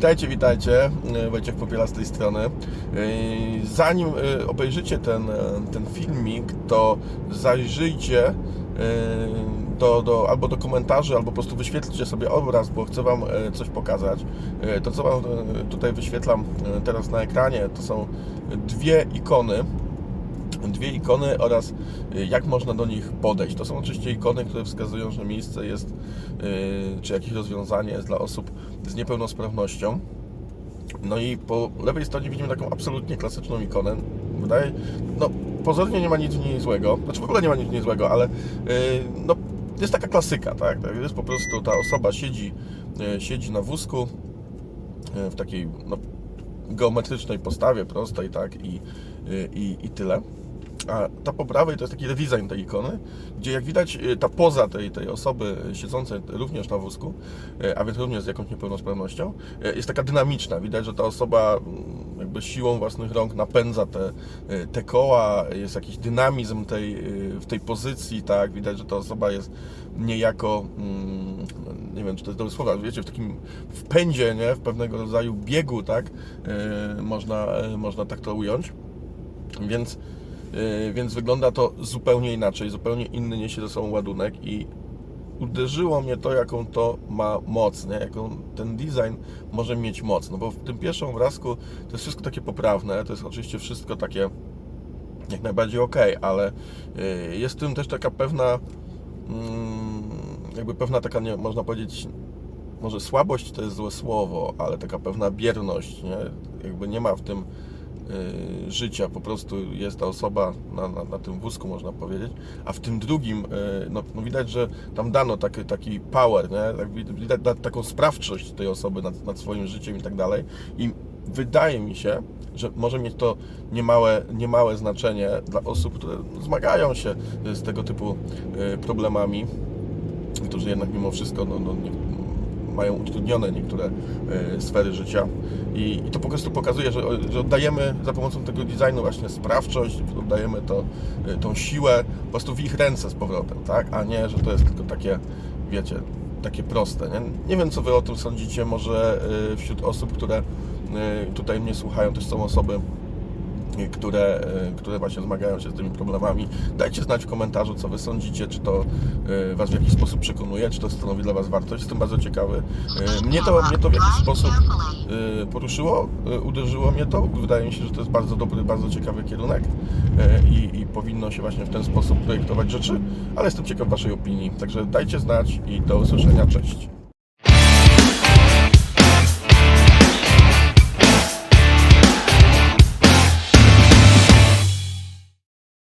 Witajcie, witajcie. E, Wojciech Popiela z tej strony. E, Zanim e, obejrzycie ten, ten filmik, to zajrzyjcie do, do, albo do komentarzy, albo po prostu wyświetlcie sobie obraz, bo chcę Wam coś pokazać. To, co Wam tutaj wyświetlam teraz na ekranie, to są dwie ikony dwie ikony oraz y, jak można do nich podejść. To są oczywiście ikony, które wskazują, że miejsce jest, y, czy jakieś rozwiązanie jest dla osób z niepełnosprawnością. No i po lewej stronie widzimy taką absolutnie klasyczną ikonę. Wydaje, no pozornie nie ma nic w niej złego, znaczy w ogóle nie ma nic w niej złego, ale y, no, jest taka klasyka, tak? Tak, Jest po prostu ta osoba siedzi, siedzi na wózku w takiej no, geometrycznej postawie, prostej, tak? I, i, i tyle. A ta po prawej to jest taki redesign tej ikony, gdzie jak widać y, ta poza tej, tej osoby siedzącej również na wózku, y, a więc również z jakąś niepełnosprawnością, y, jest taka dynamiczna. Widać, że ta osoba mm, jakby siłą własnych rąk napędza te, te koła, jest jakiś dynamizm tej, w tej pozycji, tak? Widać, że ta osoba jest niejako, mm, nie wiem czy to jest dobre słowo, ale wiecie, w takim wpędzie, nie? W pewnego rodzaju biegu, tak? Można, można tak to ująć. Więc więc wygląda to zupełnie inaczej, zupełnie inny niesie ze sobą ładunek i uderzyło mnie to, jaką to ma moc, nie? jaką ten design może mieć moc. No bo w tym pierwszym obrazku to jest wszystko takie poprawne, to jest oczywiście wszystko takie jak najbardziej ok, ale yy, jest w tym też taka pewna, mm, jakby pewna taka, nie, można powiedzieć, może słabość to jest złe słowo, ale taka pewna bierność, nie? jakby nie ma w tym y, życia, po prostu jest ta osoba na, na, na tym wózku, można powiedzieć, a w tym drugim, y, no, no widać, że tam dano taki, taki power, nie? Tak wid- widać da- taką sprawczość tej osoby nad, nad swoim życiem i tak dalej. I wydaje mi się, że może mieć to niemałe, niemałe znaczenie dla osób, które zmagają się z tego typu y, problemami, którzy jednak mimo wszystko no, no, nie, mają utrudnione niektóre e, sfery życia I, to po prostu pokazuje, że, że oddajemy za pomocą tego designu właśnie sprawczość, oddajemy to, e, tą siłę po prostu w ich ręce z powrotem, tak? A nie, że to jest tylko takie, wiecie, takie proste. Nie, nie wiem, co Wy o tym sądzicie, może e, wśród osób, które tutaj mnie słuchają, też są osoby, które, e, które właśnie zmagają się z tymi problemami. Dajcie znać w komentarzu, co Wy sądzicie, czy to e, Was w jakiś sposób przekonuje, czy to stanowi dla Was wartość. Jestem bardzo ciekawy. E, Mnie to, mnie to w jakiś sposób poruszyło, uderzyło mnie to. Wydaje mi się, że to jest bardzo dobry, bardzo ciekawy kierunek i, i powinno się właśnie w ten sposób projektować rzeczy, ale jestem ciekaw Waszej opinii. Także dajcie znać i do usłyszenia. Cześć.